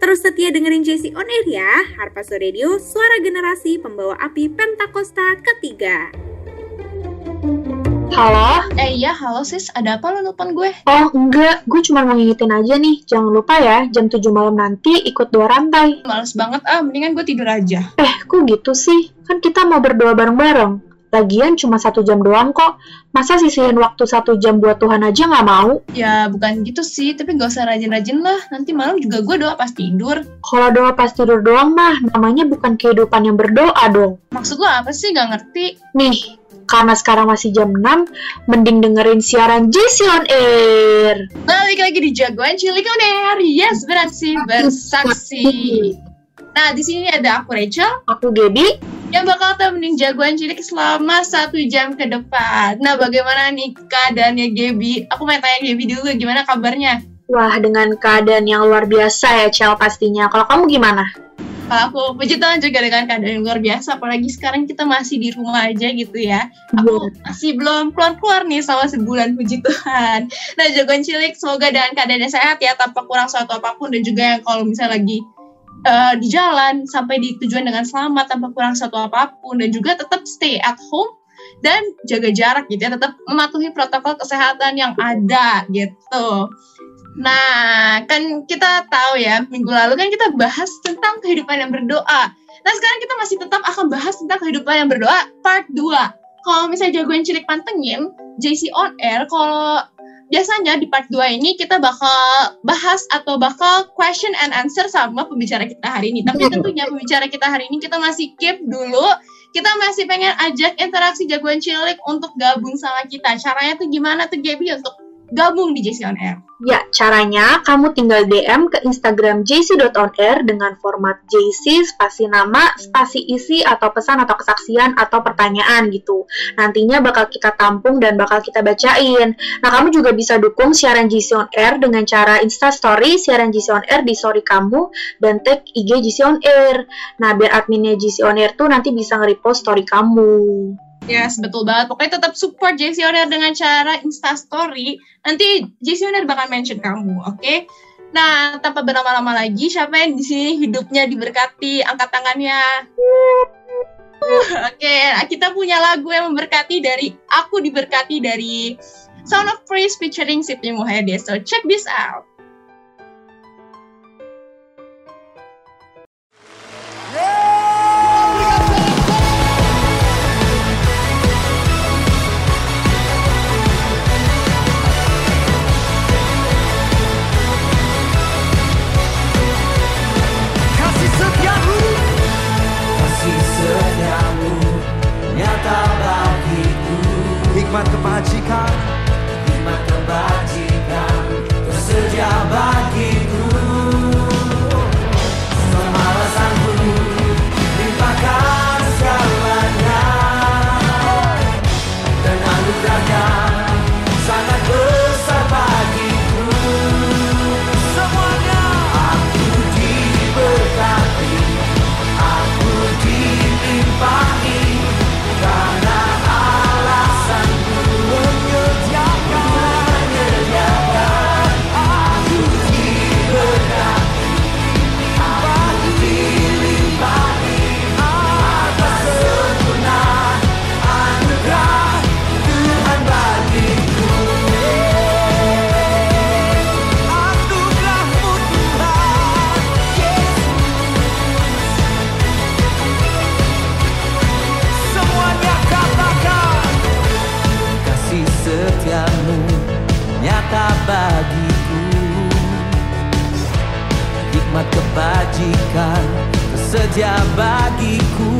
Terus setia dengerin JC On Air ya, Harpazo Radio, suara generasi pembawa api Pentakosta ketiga. Halo? Eh iya, halo sis, ada apa lo nelfon gue? Oh enggak, gue cuma mau ngingetin aja nih, jangan lupa ya, jam 7 malam nanti ikut dua rantai. Males banget ah, mendingan gue tidur aja. Eh, kok gitu sih? Kan kita mau berdoa bareng-bareng. Lagian cuma satu jam doang kok. Masa sisihin waktu satu jam buat Tuhan aja nggak mau? Ya bukan gitu sih, tapi gak usah rajin-rajin lah. Nanti malam juga gue doa pas tidur. Kalau doa pas tidur doang mah, namanya bukan kehidupan yang berdoa dong. Maksud lo apa sih? Gak ngerti. Nih, karena sekarang masih jam 6, mending dengerin siaran JC On Air. Balik lagi di jagoan cilik on air. Yes, beraksi bersaksi. Nah, di sini ada aku Rachel Aku Gaby, yang bakal temenin jagoan cilik selama satu jam ke depan. Nah, bagaimana nih keadaannya Gaby? Aku mau tanya Gaby dulu, gimana kabarnya? Wah, dengan keadaan yang luar biasa ya, Cel pastinya. Kalau kamu gimana? Kalau aku puji Tuhan juga dengan keadaan yang luar biasa, apalagi sekarang kita masih di rumah aja gitu ya. Aku masih belum keluar-keluar nih selama sebulan, puji Tuhan. Nah, jagoan cilik, semoga dengan keadaannya sehat ya, tanpa kurang suatu apa pun, dan juga yang kalau misalnya lagi eh, di jalan, sampai di tujuan dengan selamat, tanpa kurang suatu apa pun, dan juga tetap stay at home, dan jaga jarak gitu ya, tetap mematuhi protokol kesehatan yang ada gitu. Nah, kan kita tahu ya, minggu lalu kan kita bahas tentang kehidupan yang berdoa. Nah, sekarang kita masih tetap akan bahas tentang kehidupan yang berdoa part 2. Kalau misalnya jagoan cilik pantengin, JC On Air, kalau biasanya di part 2 ini kita bakal bahas atau bakal question and answer sama pembicara kita hari ini. Tapi tentunya pembicara kita hari ini kita masih keep dulu. Kita masih pengen ajak interaksi jagoan cilik untuk gabung sama kita. Caranya tuh gimana tuh Gaby untuk gabung di JC On Air? Ya, caranya kamu tinggal DM ke Instagram jc.onair dengan format JC, spasi nama, spasi isi, atau pesan atau kesaksian atau pertanyaan gitu. Nantinya bakal kita tampung dan bakal kita bacain. Nah, kamu juga bisa dukung siaran JC On Air dengan cara Insta Story siaran JC On Air di story kamu dan tag IG JC On Air. Nah, biar adminnya JC On Air tuh nanti bisa nge-repost story kamu. Yes, betul banget. Pokoknya tetap support JC Air dengan cara Instastory. Nanti JC Air bakal mention kamu, oke? Nah, tanpa berlama-lama lagi, siapa yang di sini hidupnya diberkati? Angkat tangannya. Oke, nah, kita punya lagu yang memberkati dari Aku Diberkati dari Sound of Praise featuring Siti Muhammad. So, check this out. Hikmat kebajikan. Hikmat kebajikan. Tersedia bagiku Kebajikan tersedia bagiku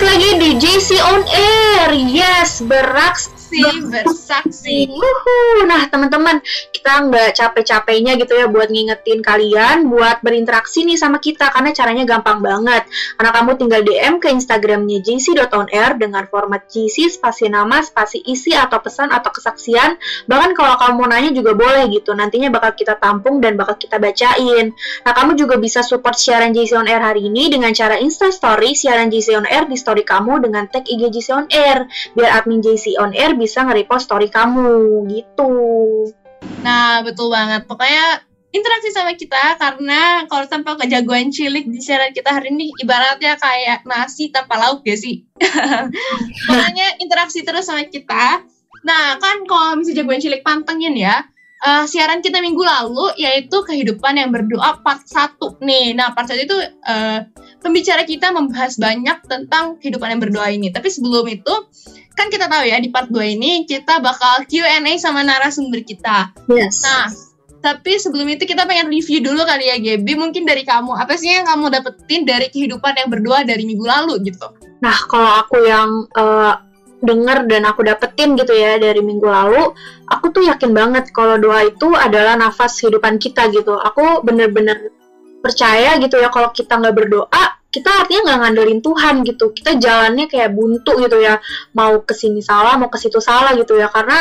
Balik lagi di JC On Air. Yes, beraksi bersaksi. Wuhu. Nah, teman-teman, kita nggak capek-capeknya gitu ya buat ngingetin kalian buat berinteraksi nih sama kita karena caranya gampang banget. Karena kamu tinggal DM ke Instagramnya jc.onair dengan format JC spasi nama, spasi isi atau pesan atau kesaksian. Bahkan kalau kamu mau nanya juga boleh gitu. Nantinya bakal kita tampung dan bakal kita bacain. Nah, kamu juga bisa support siaran JC On Air hari ini dengan cara Insta Story siaran JC On Air di story kamu dengan tag IG JC On Air. Biar admin JC On Air bisa nge-repost story kamu gitu. Nah, betul banget. Pokoknya interaksi sama kita karena kalau tanpa kejagoan cilik di siaran kita hari ini ibaratnya kayak nasi tanpa lauk ya sih. Makanya interaksi terus sama kita. Nah, kan kalau misalnya jagoan cilik pantengin ya, uh, siaran kita minggu lalu yaitu kehidupan yang berdoa part 1 nih. Nah, part 1 itu uh, pembicara kita membahas banyak tentang kehidupan yang berdoa ini. Tapi sebelum itu kan kita tahu ya di part 2 ini kita bakal Q&A sama narasumber kita. Yes. Nah, tapi sebelum itu kita pengen review dulu kali ya Gaby, mungkin dari kamu. Apa sih yang kamu dapetin dari kehidupan yang berdoa dari minggu lalu gitu? Nah, kalau aku yang uh, denger dan aku dapetin gitu ya dari minggu lalu, aku tuh yakin banget kalau doa itu adalah nafas kehidupan kita gitu. Aku bener-bener percaya gitu ya kalau kita nggak berdoa, kita artinya nggak ngandelin Tuhan gitu. Kita jalannya kayak buntu gitu ya, mau ke sini salah, mau ke situ salah gitu ya. Karena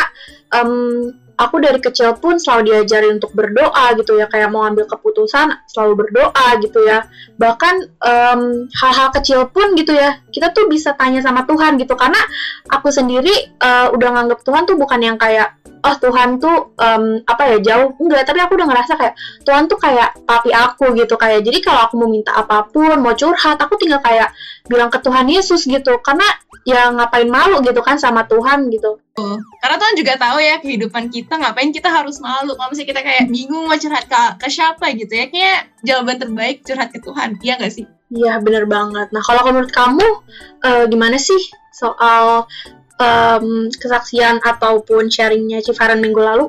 um, aku dari kecil pun selalu diajarin untuk berdoa gitu ya kayak mau ambil keputusan selalu berdoa gitu ya bahkan hal hal-hal kecil pun gitu ya kita tuh bisa tanya sama Tuhan gitu karena aku sendiri uh, udah nganggap Tuhan tuh bukan yang kayak oh Tuhan tuh um, apa ya jauh enggak tapi aku udah ngerasa kayak Tuhan tuh kayak papi aku gitu kayak jadi kalau aku mau minta apa pun mau curhat aku tinggal kayak bilang ke Tuhan Yesus gitu karena ya ngapain malu gitu kan sama Tuhan gitu. Karena Tuhan juga tahu ya kehidupan kita ngapain kita harus malu. Kalau misalnya kita kayak bingung mau curhat ke, ke siapa gitu ya, kayak jawaban terbaik curhat ke Tuhan. Iya nggak sih? Iya bener banget. Nah kalau menurut kamu uh, gimana sih soal um, kesaksian ataupun sharingnya Cifaran minggu lalu?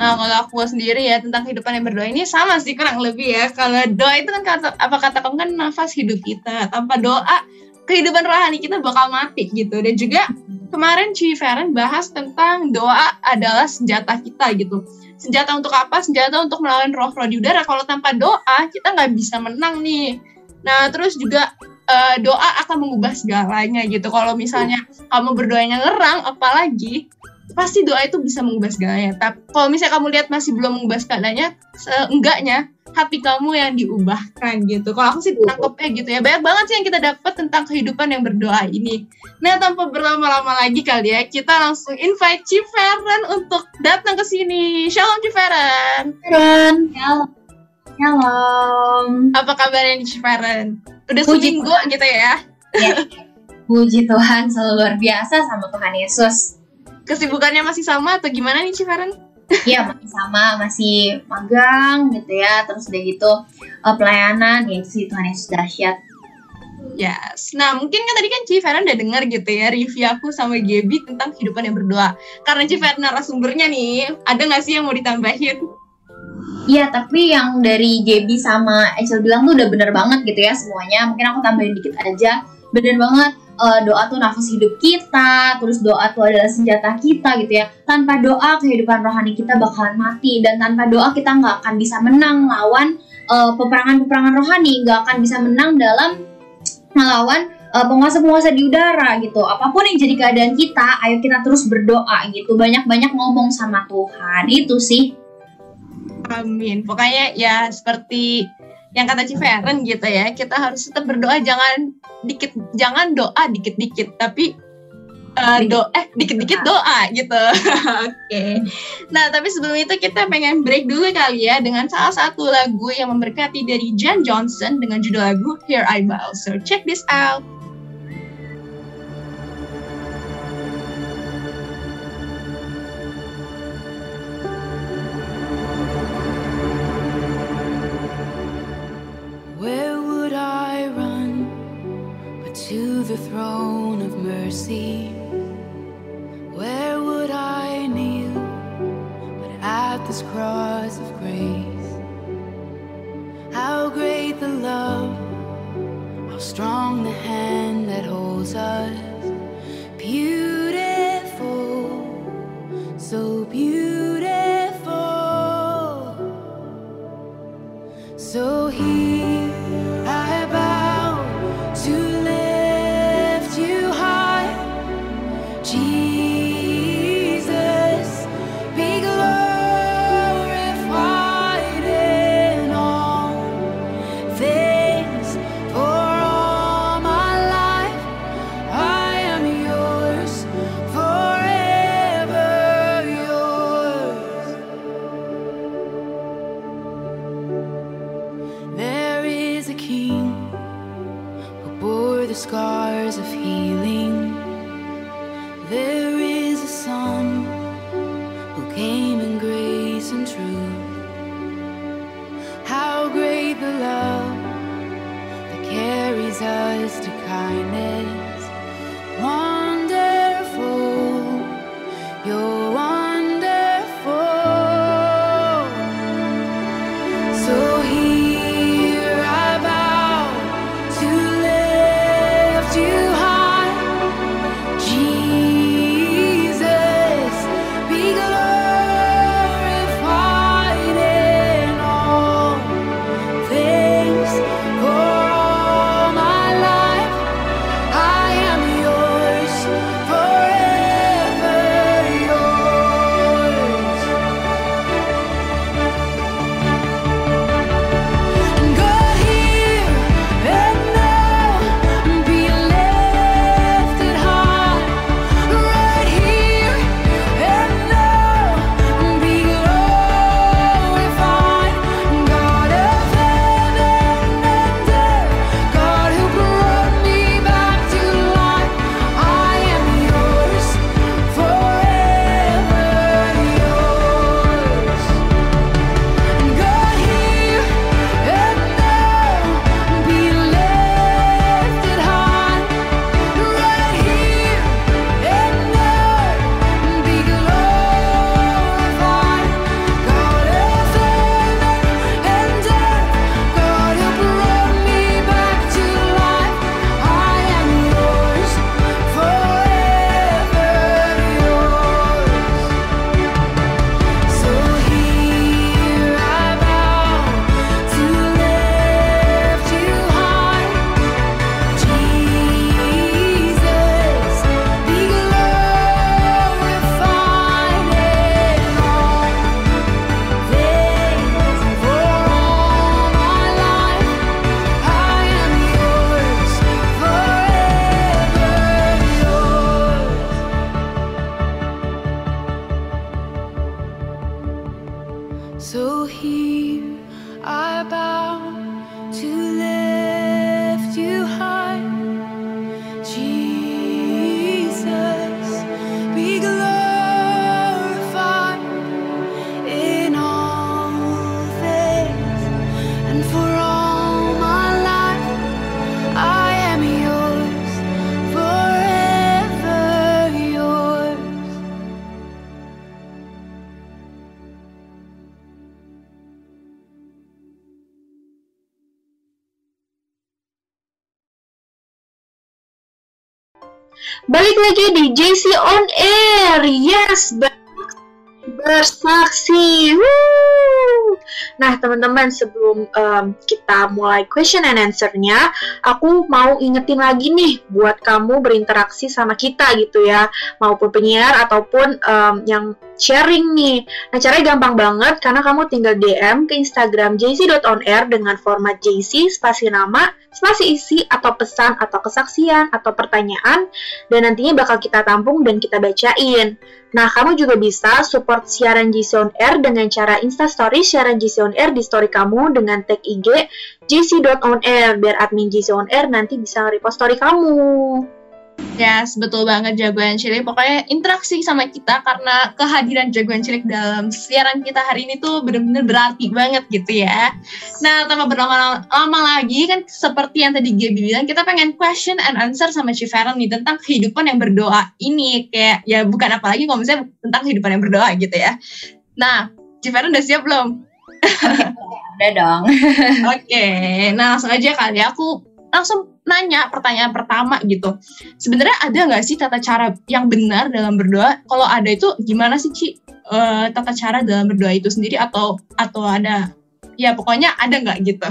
Nah, kalau aku sendiri ya tentang kehidupan yang berdoa ini sama sih kurang lebih ya. Kalau doa itu kan kata apa kata kamu kan nafas hidup kita. Tanpa doa kehidupan rohani kita bakal mati gitu dan juga kemarin Ci Feren bahas tentang doa adalah senjata kita gitu senjata untuk apa senjata untuk melawan roh-roh di udara kalau tanpa doa kita nggak bisa menang nih nah terus juga uh, doa akan mengubah segalanya gitu kalau misalnya kamu berdoanya ngerang apalagi pasti doa itu bisa mengubah segalanya. Tapi kalau misalnya kamu lihat masih belum mengubah segalanya, seenggaknya hati kamu yang diubahkan gitu. Kalau aku sih nangkepnya gitu ya. Banyak banget sih yang kita dapat tentang kehidupan yang berdoa ini. Nah, tanpa berlama-lama lagi kali ya, kita langsung invite Ciferen untuk datang ke sini. Shalom Ciferen. Feren. Shalom. Shalom. Apa kabarnya Ciferen? Udah seminggu gitu ya? Ya. Puji Tuhan selalu luar biasa sama Tuhan Yesus. Kesibukannya masih sama atau gimana nih Ciferen? Iya masih sama, masih magang gitu ya, terus udah gitu uh, pelayanan ya sih Tuhan Yesus dahsyat. Yes. Nah, mungkin kan tadi kan Ciferen udah dengar gitu ya review aku sama Gaby tentang kehidupan yang berdoa. Karena Ciferen narasumbernya nih, ada nggak sih yang mau ditambahin? Iya, tapi yang dari Gaby sama Echel bilang tuh udah bener banget gitu ya semuanya. Mungkin aku tambahin dikit aja. Bener banget uh, doa tuh nafas hidup kita, terus doa tuh adalah senjata kita gitu ya. Tanpa doa kehidupan rohani kita bakalan mati dan tanpa doa kita nggak akan bisa menang lawan uh, peperangan-peperangan rohani, nggak akan bisa menang dalam melawan uh, penguasa-penguasa di udara gitu. Apa pun yang jadi keadaan kita, ayo kita terus berdoa gitu. Banyak-banyak ngomong sama Tuhan. Itu sih. Amin. Pokoknya ya seperti yang kata Ciferen gitu ya kita harus tetap berdoa jangan dikit jangan doa dikit-dikit tapi uh, do eh dikit-dikit doa gitu oke okay. nah tapi sebelum itu kita pengen break dulu kali ya dengan salah satu lagu yang memberkati dari Jan Johnson dengan judul lagu Here I Bow so check this out the throne of mercy, where would I kneel but at this cross of grace? How great the love, how strong the hand that holds us. Beautiful, Balik lagi di JC on Air. Yes, ber- bersaksi. Nah, teman-teman, sebelum em, kita mulai question and answer-nya, aku mau ingetin lagi nih buat kamu berinteraksi sama kita gitu ya, maupun penyiar ataupun em, yang sharing nih. Nah, caranya gampang banget karena kamu tinggal DM ke Instagram jc.onair dengan format JC spasi nama, spasi isi atau pesan atau kesaksian atau pertanyaan dan nantinya bakal kita tampung dan kita bacain. Nah, kamu juga bisa support siaran JC On Air dengan cara instastory siaran JC On Air di story kamu dengan tag IG jc.onair biar admin JC On Air nanti bisa nge-repost story kamu. Yes, betul banget jagoan cilik. Pokoknya interaksi sama kita karena kehadiran jagoan cilik dalam siaran kita hari ini tuh bener-bener berarti banget gitu ya. Nah, tanpa berlama-lama lagi kan seperti yang tadi Gaby bilang, kita pengen question and answer sama Ciferan nih tentang kehidupan yang berdoa ini. Kayak ya bukan apa lagi kalau misalnya tentang kehidupan yang berdoa gitu ya. Nah, Ciferan udah siap belum? Udah dong. Oke, nah langsung aja kali aku langsung nanya pertanyaan pertama gitu. Sebenarnya ada nggak sih tata cara yang benar dalam berdoa? Kalau ada itu gimana sih Ci? Eh, tata cara dalam berdoa itu sendiri atau atau ada ya pokoknya ada nggak gitu?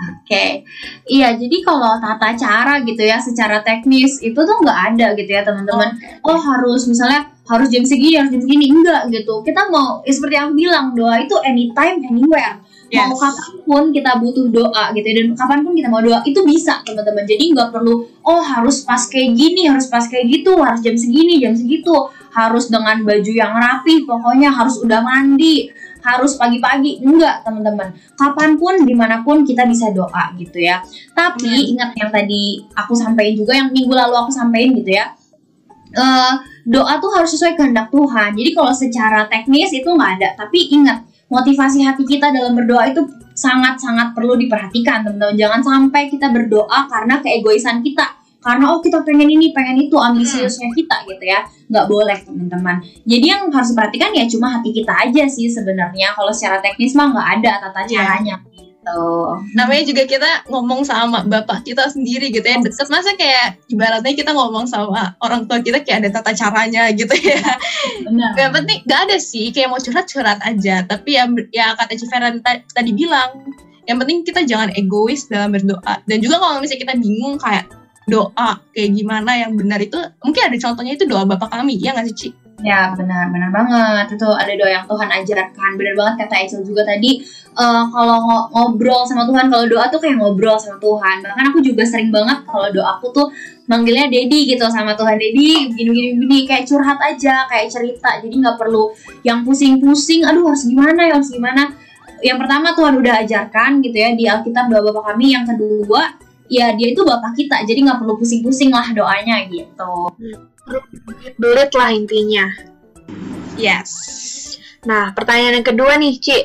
Oke, iya jadi kalau tata cara gitu ya secara teknis itu tuh nggak ada gitu ya teman-teman. Oh harus misalnya harus jam segini harus jam segini enggak gitu. Kita mau ya seperti yang bilang doa itu anytime anywhere. Mau Yes. kapan pun kita butuh doa gitu ya dan kapan pun kita mau doa itu bisa teman-teman. Jadi nggak perlu oh harus pas kayak gini harus pas kayak gitu harus jam segini jam segitu. Harus dengan baju yang rapi pokoknya harus udah mandi harus pagi-pagi. Enggak teman-teman. Kapan pun di mana pun kita bisa doa gitu ya. Tapi ingat yang tadi aku sampaikan juga yang minggu lalu aku sampaikan gitu ya. Eh, doa tuh harus sesuai kehendak Tuhan. Jadi kalau secara teknis itu nggak ada. Tapi ingat motivasi hati kita dalam berdoa itu sangat-sangat perlu diperhatikan teman-teman. Jangan sampai kita berdoa karena keegoisan kita. Karena oh kita pengen ini pengen itu ambisiusnya kita gitu ya. Nggak boleh teman-teman. Jadi yang harus diperhatikan ya cuma hati kita aja sih sebenarnya. Kalau secara teknis mah nggak ada tata Iya. caranya gitu. Namanya juga kita ngomong sama bapak kita sendiri gitu ya. Deket masa kayak ibaratnya kita ngomong sama orang tua kita kayak ada tata caranya gitu ya. Benar. Gak penting gak ada sih kayak mau curhat curhat aja. Tapi ya ya kata Ciferan ta- tadi bilang yang penting kita jangan egois dalam berdoa. Dan juga kalau misalnya kita bingung kayak doa kayak gimana yang benar itu mungkin ada contohnya itu doa bapak kami ya nggak sih Ci? Ya benar, benar banget. Itu ada doa yang Tuhan ajarkan. Benar banget kata Aisyah juga tadi. eh, kalau ngo- ngobrol sama Tuhan, kalau doa tuh kayak ngobrol sama Tuhan. Bahkan aku juga sering banget kalau doaku tuh manggilnya Dedi gitu sama Tuhan. Dedi, gini gini kayak curhat aja, kayak cerita. Jadi nggak perlu yang pusing-pusing. Aduh harus gimana ya, harus gimana. Yang pertama Tuhan udah ajarkan gitu ya di Alkitab doa Bapak kami. Yang kedua ya dia itu Bapak kita. Jadi nggak perlu pusing-pusing lah doanya gitu. Belit lah intinya. Yes. Nah, pertanyaan yang kedua nih, Ci.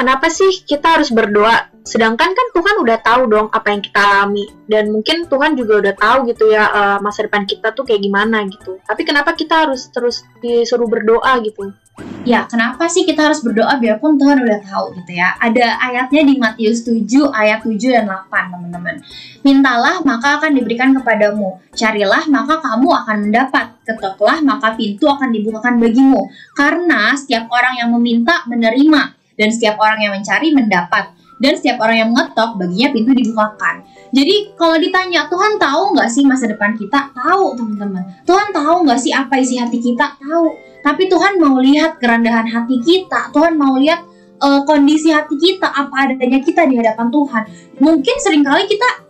Kenapa sih kita harus berdoa? Sedangkan kan Tuhan udah tahu dong apa yang kita alami. Dan mungkin Tuhan juga udah tahu gitu ya eh, masa depan kita tuh kayak gimana gitu. Tapi kenapa kita harus terus disuruh berdoa gitu? Ya, kenapa sih kita harus berdoa biarpun Tuhan udah tahu gitu ya. Ada ayatnya di Matius 7 ayat 7 dan 8, teman-teman. Mintalah maka akan diberikan kepadamu. Carilah maka kamu akan mendapat. Ketoklah maka pintu akan dibukakan bagimu. Karena setiap orang yang meminta menerima dan setiap orang yang mencari mendapat. Dan setiap orang yang mengetok baginya pintu dibukakan. Jadi kalau ditanya Tuhan tahu nggak sih masa depan kita? Tahu teman-teman. Tuhan tahu nggak sih apa isi hati kita? Tahu. Tapi Tuhan mau lihat kerendahan hati kita. Tuhan mau lihat eh, kondisi hati kita, apa adanya kita di hadapan Tuhan. Mungkin sering kali kita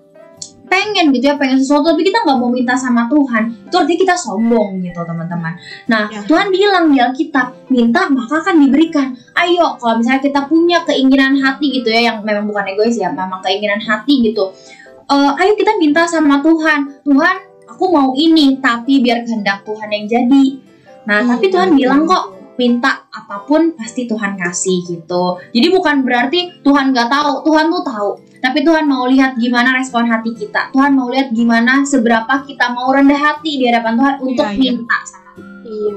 pengen gitu ya, pengen sesuatu, tapi kita nggak mau minta sama Tuhan. Itu artinya kita sombong gitu teman-teman. Nah, Ya. Tuhan bilang di Alkitab, minta maka akan diberikan. Ayo, kalau misalnya kita punya keinginan hati gitu ya, yang memang bukan egois ya, memang keinginan hati gitu. Eh, ayo kita minta sama Tuhan. Tuhan, aku mau ini, tapi biar kehendak Tuhan yang jadi. Nah, Hmm, tapi Tuhan betul. bilang kok minta apa pun pasti Tuhan kasih gitu. Jadi bukan berarti Tuhan nggak tahu, Tuhan tuh tahu. Tapi Tuhan mau lihat gimana respon hati kita. Tuhan mau lihat gimana seberapa kita mau rendah hati di hadapan Tuhan untuk Iya, iya. minta sama Iya.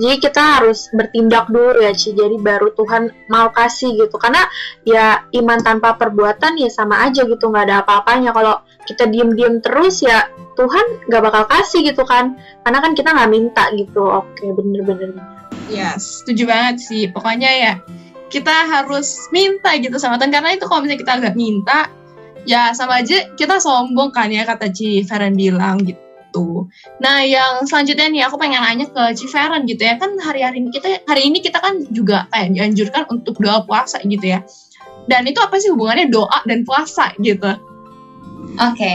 Jadi kita harus bertindak dulu ya, Ci. Jadi baru Tuhan mau kasih gitu. Karena ya iman tanpa perbuatan ya sama aja gitu, nggak ada apa-apanya. Kalau kita diem-diem terus ya Tuhan nggak bakal kasih gitu kan. Karena kan kita nggak minta gitu. Oke, bener-bener. Yes, setuju banget sih. Pokoknya ya kita harus minta gitu sama Tuhan karena itu kalau misalnya kita nggak minta ya sama aja kita sombong kan ya kata Ci Feren bilang gitu. Nah yang selanjutnya nih aku pengen nanya ke Ci Feren gitu ya kan hari-hari ini kita hari ini kita kan juga kayak dianjurkan untuk doa puasa gitu ya. Dan itu apa sih hubungannya doa dan puasa gitu? Oke,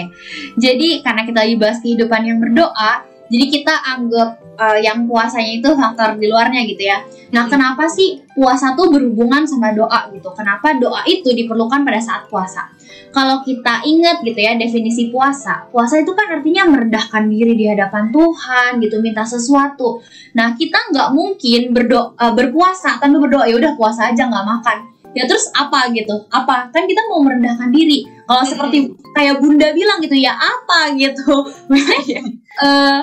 jadi karena kita lagi bahas kehidupan yang berdoa, jadi kita anggap uh, yang puasanya itu faktor di luarnya gitu ya. Nah, kenapa sih puasa tuh berhubungan sama doa gitu? Kenapa doa itu diperlukan pada saat puasa? Kalau kita ingat gitu ya definisi puasa, puasa itu kan artinya merendahkan diri di hadapan Tuhan gitu, minta sesuatu. Nah, kita nggak mungkin berdoa berpuasa tanpa berdoa ya udah puasa aja nggak makan. Ya terus apa gitu? Apa? Kan kita mau merendahkan diri. Kalau seperti kayak bunda bilang gitu ya apa gitu eh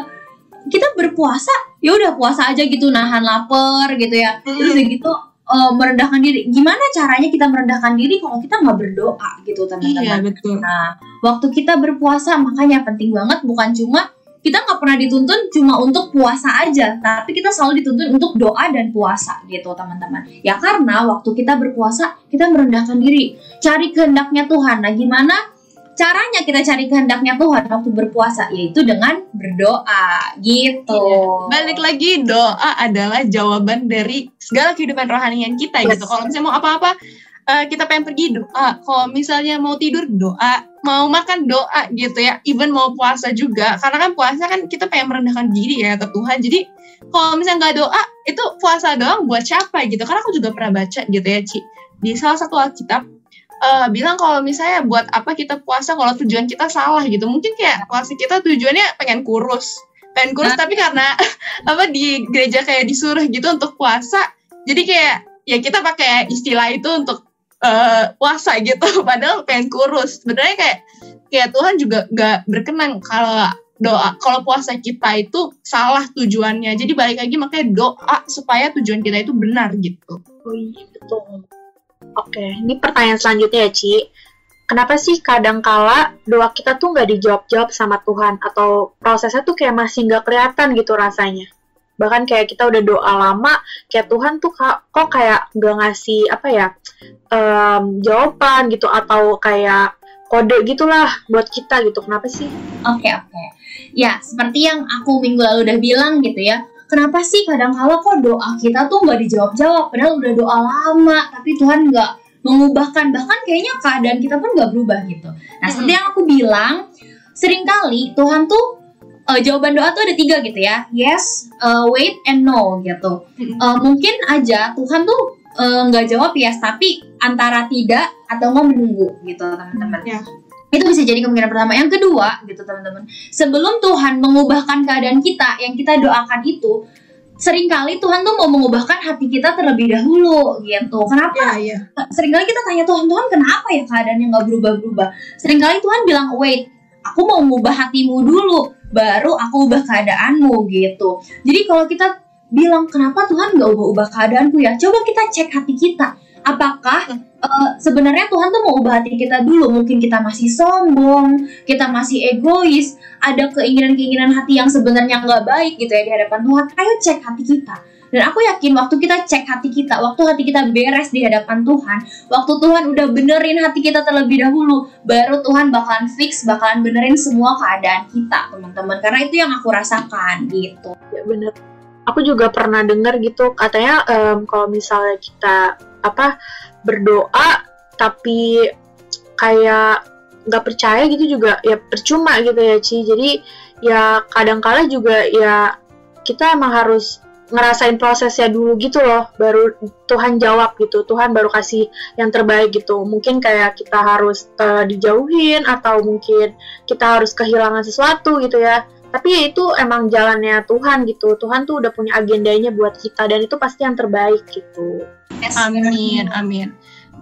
kita berpuasa ya udah puasa aja gitu nahan lapar gitu ya terus udah gitu eh, merendahkan diri. Gimana caranya kita merendahkan diri kalau kita nggak berdoa gitu Iya teman-teman? betul. Nah, waktu kita berpuasa makanya penting banget bukan cuma kita nggak pernah dituntun cuma untuk puasa aja, tapi kita selalu dituntun untuk doa dan puasa gitu teman-teman. Ya karena waktu kita berpuasa kita merendahkan diri, cari kehendaknya Tuhan. Nah, gimana caranya kita cari kehendaknya Tuhan waktu berpuasa? Yaitu dengan berdoa gitu. Iya. Balik lagi doa adalah jawaban dari segala kehidupan rohanian kita Yes. gitu. Kalau misalnya mau apa-apa eh, kita pengen pergi doa. Kalau misalnya mau tidur doa, mau makan doa gitu ya. Even mau puasa juga. Karena kan puasa kan kita pengen merendahkan diri ya ke Tuhan. Jadi kalau misalnya nggak doa itu puasa doang buat siapa gitu. Karena aku juga pernah baca gitu ya Ci. Di salah satu Alkitab eh, bilang kalau misalnya buat apa kita puasa kalau tujuan kita salah gitu. Mungkin kayak puasa kita tujuannya pengen kurus. Pengen kurus tapi karena apa di gereja kayak disuruh gitu untuk puasa jadi kayak ya kita pakai istilah itu untuk eh, puasa gitu. Padahal pengen kurus. Sebenarnya kayak kayak Tuhan juga gak berkenan kalau doa kalau puasa kita itu salah tujuannya. Jadi balik lagi makanya doa supaya tujuan kita itu benar gitu. Oh iya, betul. Oke, ini pertanyaan selanjutnya ya, Ci. Kenapa sih kadang-kala doa kita tuh nggak dijawab-jawab sama Tuhan atau prosesnya tuh kayak masih nggak kelihatan gitu rasanya? Bahkan kayak kita udah doa lama, kayak Tuhan tuh kok kayak nggak ngasih apa ya em, jawaban gitu atau kayak kode gitulah buat kita gitu. Kenapa sih? Oke oke. Ya seperti yang aku minggu lalu udah bilang gitu ya. Kenapa sih kadang-kala kok doa kita tuh nggak dijawab-jawab? Padahal udah doa lama, tapi Tuhan nggak mengubahkan. Bahkan kayaknya keadaan kita pun nggak berubah gitu. Nah seperti yang aku bilang, sering kali Tuhan tuh eh, jawaban doa tuh ada tiga gitu ya. Yes, eh, wait, and no gitu. Eh, mungkin aja Tuhan tuh nggak jawab yes, tapi antara tidak atau mau menunggu gitu teman-teman. Ya. Itu bisa jadi kemungkinan pertama. Yang kedua, gitu teman-teman. Sebelum Tuhan mengubahkan keadaan kita yang kita doakan itu, sering kali Tuhan tuh mau mengubahkan hati kita terlebih dahulu gitu. Kenapa? iya Seringkali kita tanya Tuhan, Tuhan kenapa ya keadaannya nggak berubah-berubah? Seringkali Tuhan bilang, wait, aku mau mengubah hatimu dulu, baru aku ubah keadaanmu gitu. Jadi kalau kita bilang kenapa Tuhan nggak ubah-ubah keadaanku ya? Coba kita cek hati kita. Apakah eh, sebenarnya Tuhan tuh mau ubah hati kita dulu? Mungkin kita masih sombong, kita masih egois, ada keinginan-keinginan hati yang sebenarnya nggak baik gitu ya di hadapan Tuhan. Ayo cek hati kita. Dan aku yakin waktu kita cek hati kita, waktu hati kita beres di hadapan Tuhan, waktu Tuhan udah benerin hati kita terlebih dahulu, baru Tuhan bakalan fix, bakalan benerin semua keadaan kita, teman-teman. Karena itu yang aku rasakan gitu. Ya bener. Aku juga pernah dengar gitu katanya em, kalau misalnya kita apa berdoa tapi kayak nggak percaya gitu juga. Ya percuma gitu ya Ci. Jadi ya kadang-kala juga ya kita emang harus ngerasain prosesnya dulu gitu loh baru Tuhan jawab gitu. Tuhan baru kasih yang terbaik gitu. Mungkin kayak kita harus eh, dijauhin atau mungkin kita harus kehilangan sesuatu gitu ya. Tapi ya itu emang jalannya Tuhan gitu. Tuhan tuh udah punya agendanya buat kita dan itu pasti yang terbaik gitu Amin, amin.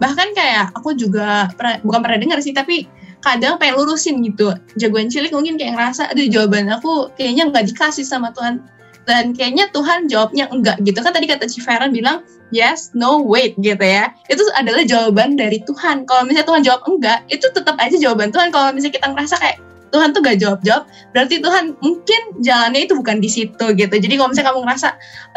Bahkan kayak aku juga pernah, bukan pernah dengar sih, tapi kadang pengen lurusin gitu. Jagoan cilik mungkin kayak ngerasa, aduh jawaban aku kayaknya nggak dikasih sama Tuhan. Dan kayaknya Tuhan jawabnya enggak gitu. Kan tadi kata Ciferan bilang, yes, no, wait gitu ya. Itu adalah jawaban dari Tuhan. Kalau misalnya Tuhan jawab enggak, itu tetap aja jawaban Tuhan. Kalau misalnya kita ngerasa kayak, Tuhan tuh gak jawab-jawab, berarti Tuhan mungkin jalannya itu bukan di situ gitu. Jadi kalau misalnya kamu ngerasa,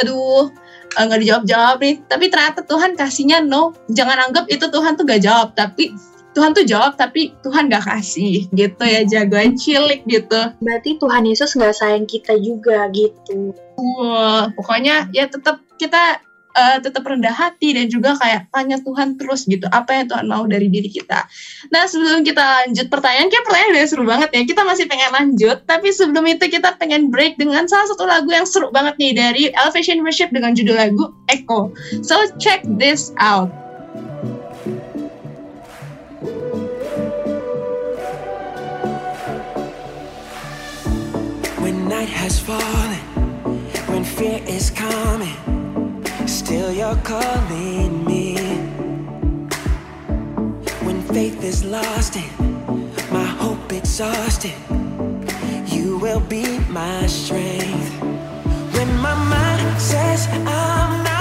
aduh nggak dijawab-jawab nih. Tapi ternyata Tuhan kasihnya no. Jangan anggap itu Tuhan tuh gak jawab tapi Tuhan tuh jawab tapi Tuhan gak kasih gitu ya jagoan cilik gitu. Berarti Tuhan Yesus nggak sayang kita juga gitu. Wah pokoknya ya tetap kita eh, tetap rendah hati dan juga kayak tanya Tuhan terus gitu apa yang Tuhan mau dari diri kita. Nah sebelum kita lanjut pertanyaan kayak pertanyaan udah seru banget ya kita masih pengen lanjut tapi sebelum itu kita pengen break dengan salah satu lagu yang seru banget nih dari Elevation Worship dengan judul lagu Echo. So check this out. When night has fallen, when fear is coming, still you're calling me. When faith is lost and my hope exhausted, you will be my strength. When my mind says I'm not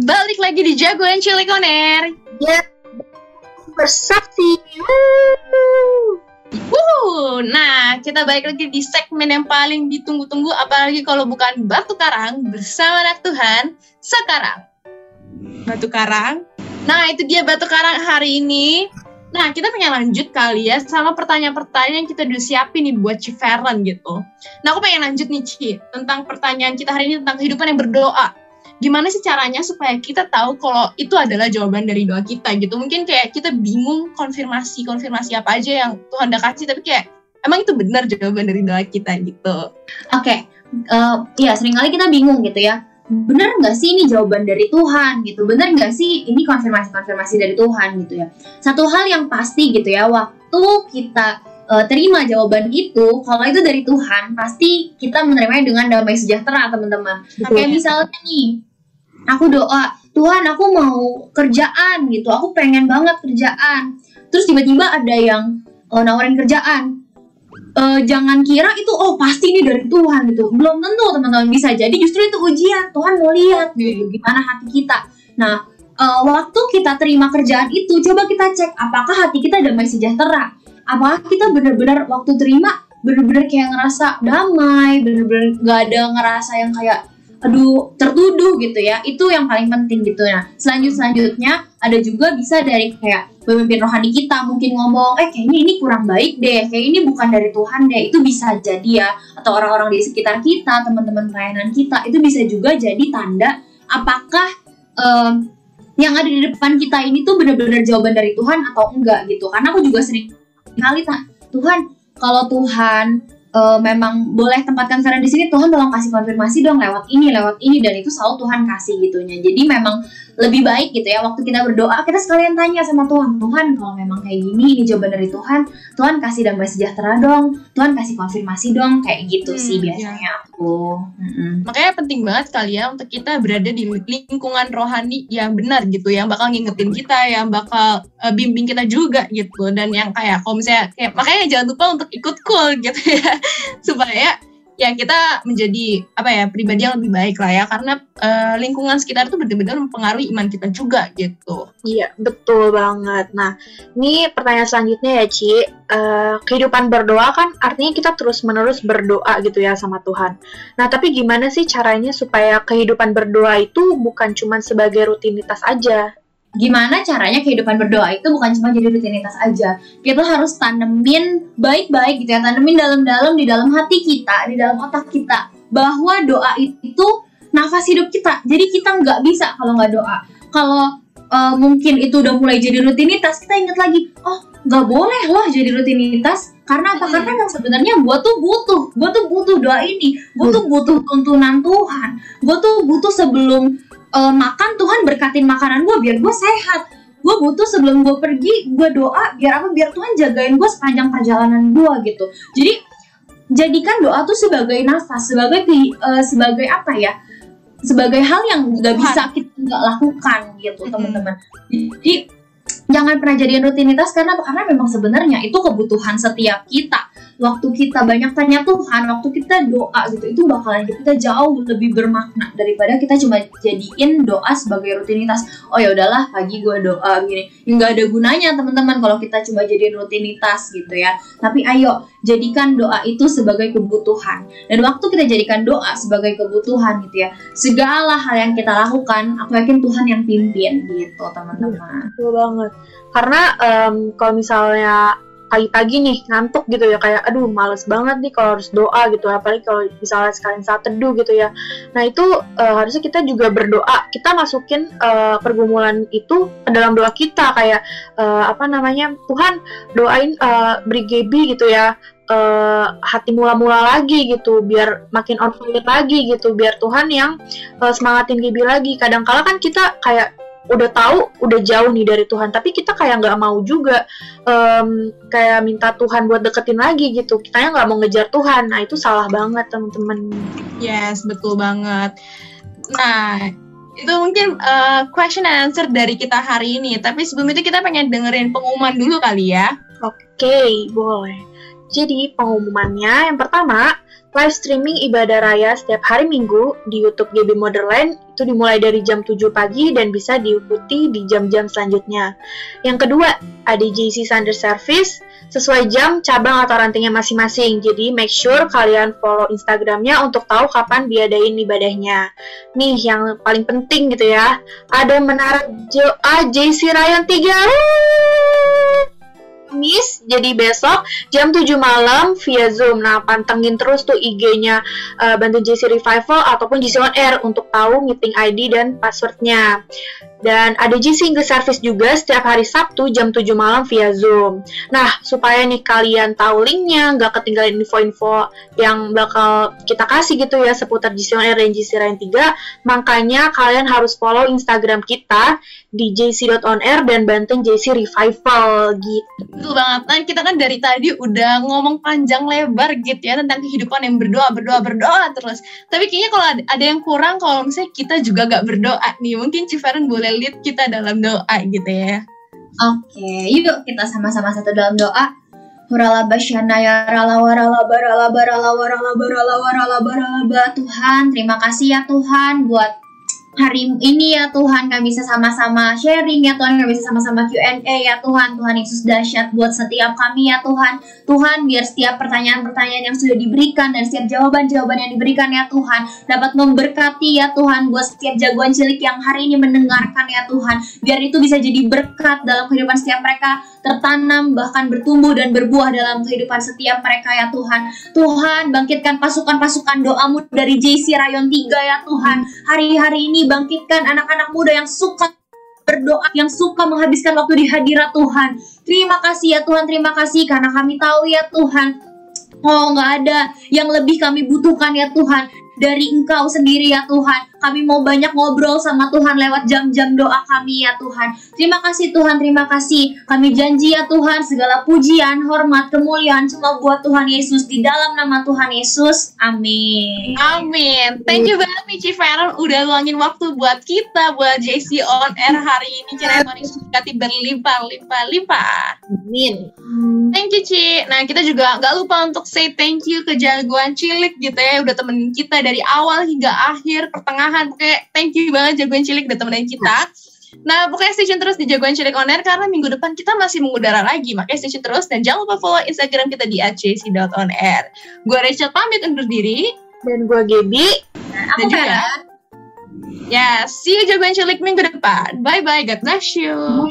Balik lagi di Jagoan Cilik On Air. Ya, bersaksi. Wuh. Nah kita balik lagi di segmen yang paling ditunggu-tunggu apalagi kalau bukan Batu Karang bersama anak Tuhan sekarang. Batu Karang. Nah, itu dia Batu Karang hari ini. Nah, kita pengen lanjut kali ya sama pertanyaan-pertanyaan yang kita udah siapin nih buat Ciferen gitu. Nah, aku pengen lanjut nih Ci, tentang pertanyaan kita hari ini tentang kehidupan yang berdoa. Gimana sih caranya supaya kita tahu kalau itu adalah jawaban dari doa kita gitu. Mungkin kayak kita bingung konfirmasi-konfirmasi apa aja yang Tuhan udah kasih, tapi kayak emang itu benar jawaban dari doa kita gitu. Oke, eh, ya sering kali kita bingung gitu ya. Bener nggak sih ini jawaban dari Tuhan gitu? Bener nggak sih ini konfirmasi-konfirmasi dari Tuhan gitu ya? Satu hal yang pasti gitu ya, waktu kita eh, terima jawaban itu, kalau itu dari Tuhan, pasti kita menerimanya dengan damai sejahtera teman-teman. Kayak misalnya nih, aku doa, Tuhan aku mau kerjaan gitu, aku pengen banget kerjaan. Terus tiba-tiba ada yang eh, nawarin kerjaan, eh, jangan kira itu oh pasti ini dari Tuhan gitu. Belum tentu teman-teman bisa. Jadi justru itu ujian. Tuhan mau lihat gitu. Gimana hati kita? Nah eh, waktu kita terima kerjaan itu coba kita cek apakah hati kita damai sejahtera? Apakah kita benar-benar waktu terima benar-benar kayak ngerasa damai benar-benar gak ada ngerasa yang kayak aduh tertuduh gitu ya. Itu yang paling penting gitu. Nah selanjut selanjutnya ada juga bisa dari kayak pemimpin rohani kita mungkin ngomong eh kayaknya ini kurang baik deh. Kayak ini bukan dari Tuhan deh. Itu bisa jadi ya. Atau orang-orang di sekitar kita teman-teman pelayanan kita itu bisa juga jadi tanda apakah em, yang ada di depan kita ini tuh benar-benar jawaban dari Tuhan atau enggak gitu. Karena aku juga sering kali Tuhan kalau Tuhan eh, memang boleh tempatkan kalian di sini Tuhan tolong kasih konfirmasi dong lewat ini lewat ini dan itu selalu Tuhan kasih gitunya. Jadi memang lebih baik gitu ya. Waktu kita berdoa kita sekalian tanya sama Tuhan Tuhan kalau memang kayak gini ini jawaban dari Tuhan Tuhan kasih damai sejahtera dong Tuhan kasih konfirmasi dong kayak gitu Hmm, sih biasanya aku. Mm-mm. Makanya penting banget kali ya untuk kita berada di lingkungan rohani yang benar gitu, yang bakal ngingetin kita, yang bakal eh, bimbing kita juga gitu, dan yang kayak kalau misalnya kayak makanya jangan lupa untuk ikut cool gitu ya, supaya ya kita menjadi apa ya pribadi yang lebih baik lah ya, karena eh, lingkungan sekitar itu benar-benar mempengaruhi iman kita juga gitu. Iya, betul banget. Nah, ini pertanyaan selanjutnya ya, Ci. Eh, kehidupan berdoa kan artinya kita terus-menerus berdoa gitu ya sama Tuhan. Nah, tapi gimana sih caranya supaya kehidupan berdoa itu bukan cuma sebagai rutinitas aja? Gimana caranya kehidupan berdoa itu bukan cuma jadi rutinitas aja. Kita harus tanemin baik-baik gitu ya tanemin dalam-dalam di dalam hati kita di dalam otak kita bahwa doa itu nafas hidup kita. Jadi kita nggak bisa kalau nggak doa. Kalau eh, mungkin itu udah mulai jadi rutinitas kita ingat lagi oh nggak boleh loh jadi rutinitas. Karena apa? Karena emang sebenarnya gue tuh butuh gue tuh butuh doa ini. Gue tuh butuh tuntunan Tuhan. Gue tuh butuh sebelum eh, makan Tuhan berkatin makanan gue biar gue sehat. Gue butuh sebelum gue pergi gue doa biar apa biar Tuhan jagain gue sepanjang perjalanan gue gitu. Jadi jadikan doa tuh sebagai nafas sebagai eh, sebagai apa ya sebagai hal yang nggak bisa kita nggak lakukan gitu teman-teman. Jadi jangan pernah jadiin rutinitas karena karena memang sebenarnya itu kebutuhan setiap kita waktu kita banyak tanya Tuhan, waktu kita doa gitu, itu bakalan kita jauh lebih bermakna daripada kita cuma jadiin doa sebagai rutinitas. Oh ya udahlah, pagi gue doa gini. Nggak ada gunanya teman-teman kalau kita cuma jadiin rutinitas gitu ya. Tapi ayo jadikan doa itu sebagai kebutuhan. Dan waktu kita jadikan doa sebagai kebutuhan gitu ya, segala hal yang kita lakukan, aku yakin Tuhan yang pimpin gitu teman-teman. Betul banget. Karena em, kalau misalnya pagi-pagi nih ngantuk gitu ya kayak aduh males banget nih kalau harus doa gitu apalagi kalau misalnya sekalian saat teduh gitu ya. Nah itu eh, harusnya kita juga berdoa kita masukin eh, pergumulan itu ke dalam doa kita kayak eh, apa namanya Tuhan doain eh, beri Gaby gitu ya eh, hati mula-mula lagi gitu biar makin on lagi gitu biar Tuhan yang eh, semangatin Gaby lagi. Kadang-kala kan kita kayak udah tahu udah jauh nih dari Tuhan tapi kita kayak nggak mau juga em, kayak minta Tuhan buat deketin lagi gitu kitanya nggak mau ngejar Tuhan nah itu salah banget teman-teman Yes, betul banget. Nah, itu mungkin uh, question and answer dari kita hari ini. Tapi sebelum itu kita pengen dengerin pengumuman dulu kali ya. oke boleh jadi pengumumannya yang pertama live streaming ibadah raya setiap hari Minggu di YouTube GB Motherland itu dimulai dari jam 7 pagi dan bisa diikuti di jam-jam selanjutnya. Yang kedua, ada JC Sunday Service sesuai jam, cabang atau rantingnya masing-masing. Jadi make sure kalian follow Instagramnya untuk tahu kapan diadain ibadahnya. Nih yang paling penting gitu ya, ada menara JC Rayon 3. Kamis, jadi besok jam 7 malam via Zoom. Nah, pantengin terus tuh IG-nya uh, Bantu JC Revival ataupun JC On Air untuk tahu meeting ID dan passwordnya. Dan ada JC English Service juga setiap hari Sabtu jam 7 malam via Zoom. Nah, supaya nih kalian tahu linknya, nggak ketinggalan info-info yang bakal kita kasih gitu ya seputar JC On Air dan JC Rain 3, makanya kalian harus follow Instagram kita di jc.onair dan Banten JC Revival gitu. Betul banget. Nah, kita kan dari tadi udah ngomong panjang lebar gitu ya tentang kehidupan yang berdoa, berdoa, berdoa terus. Tapi kayaknya kalau ada, yang kurang kalau misalnya kita juga gak berdoa nih. Mungkin Ciferen boleh lead kita dalam doa gitu ya. Oke, yuk kita sama-sama satu dalam doa. Hurala basyana ya rala warala barala barala warala barala warala barala ba. Tuhan, terima kasih ya Tuhan buat hari ini ya Tuhan kami bisa sama-sama sharing ya Tuhan kami bisa sama-sama Q&A ya Tuhan. Tuhan Yesus dahsyat buat setiap kami ya Tuhan. Tuhan biar setiap pertanyaan-pertanyaan yang sudah diberikan dan setiap jawaban-jawaban yang diberikan ya Tuhan dapat memberkati ya Tuhan buat setiap jagoan cilik yang hari ini mendengarkan ya Tuhan. Biar itu bisa jadi berkat dalam kehidupan setiap mereka tertanam bahkan bertumbuh dan berbuah dalam kehidupan setiap mereka ya Tuhan. Tuhan bangkitkan pasukan-pasukan doamu dari JC Rayon 3 ya Tuhan. Hari-hari ini bangkitkan anak-anak muda yang suka berdoa yang suka menghabiskan waktu di hadirat Tuhan. Terima kasih ya Tuhan terima kasih karena kami tahu ya Tuhan. Oh nggak ada yang lebih kami butuhkan ya Tuhan. Dari Engkau sendiri ya Tuhan. Kami mau banyak ngobrol sama Tuhan lewat jam-jam doa kami ya Tuhan. Terima kasih Tuhan, terima kasih. Kami janji ya Tuhan segala pujian, hormat, kemuliaan cuma buat Tuhan Yesus di dalam nama Tuhan Yesus. Amin. Amin. Thank you banget nih Chief Aaron udah luangin waktu buat kita, buat JC On Air hari ini. Kiranya Tuhan Yesus berkati berlimpah-limpah-limpah. Amin. Thank you Ci. Nah kita juga nggak lupa untuk say thank you ke jagoan cilik gitu ya. Udah temenin kita dari awal hingga akhir, pertengahan. Pokoknya thank you banget jagoan cilik udah temenin kita. Nah, pokoknya stay tune terus di Jagoan Cilik On Air karena minggu depan kita masih mengudara lagi. Makanya stay tune terus dan jangan lupa follow Instagram kita di @jc.onair. Gue Rachel pamit undur diri. Dan gue Gaby. Dan juga, ya, see you Jagoan Cilik minggu depan. Bye-bye, God bless you.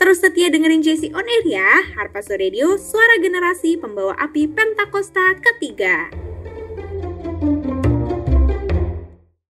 Terus setia dengerin JC On Air ya, Harpazo Radio, suara generasi pembawa api Pentakosta ketiga.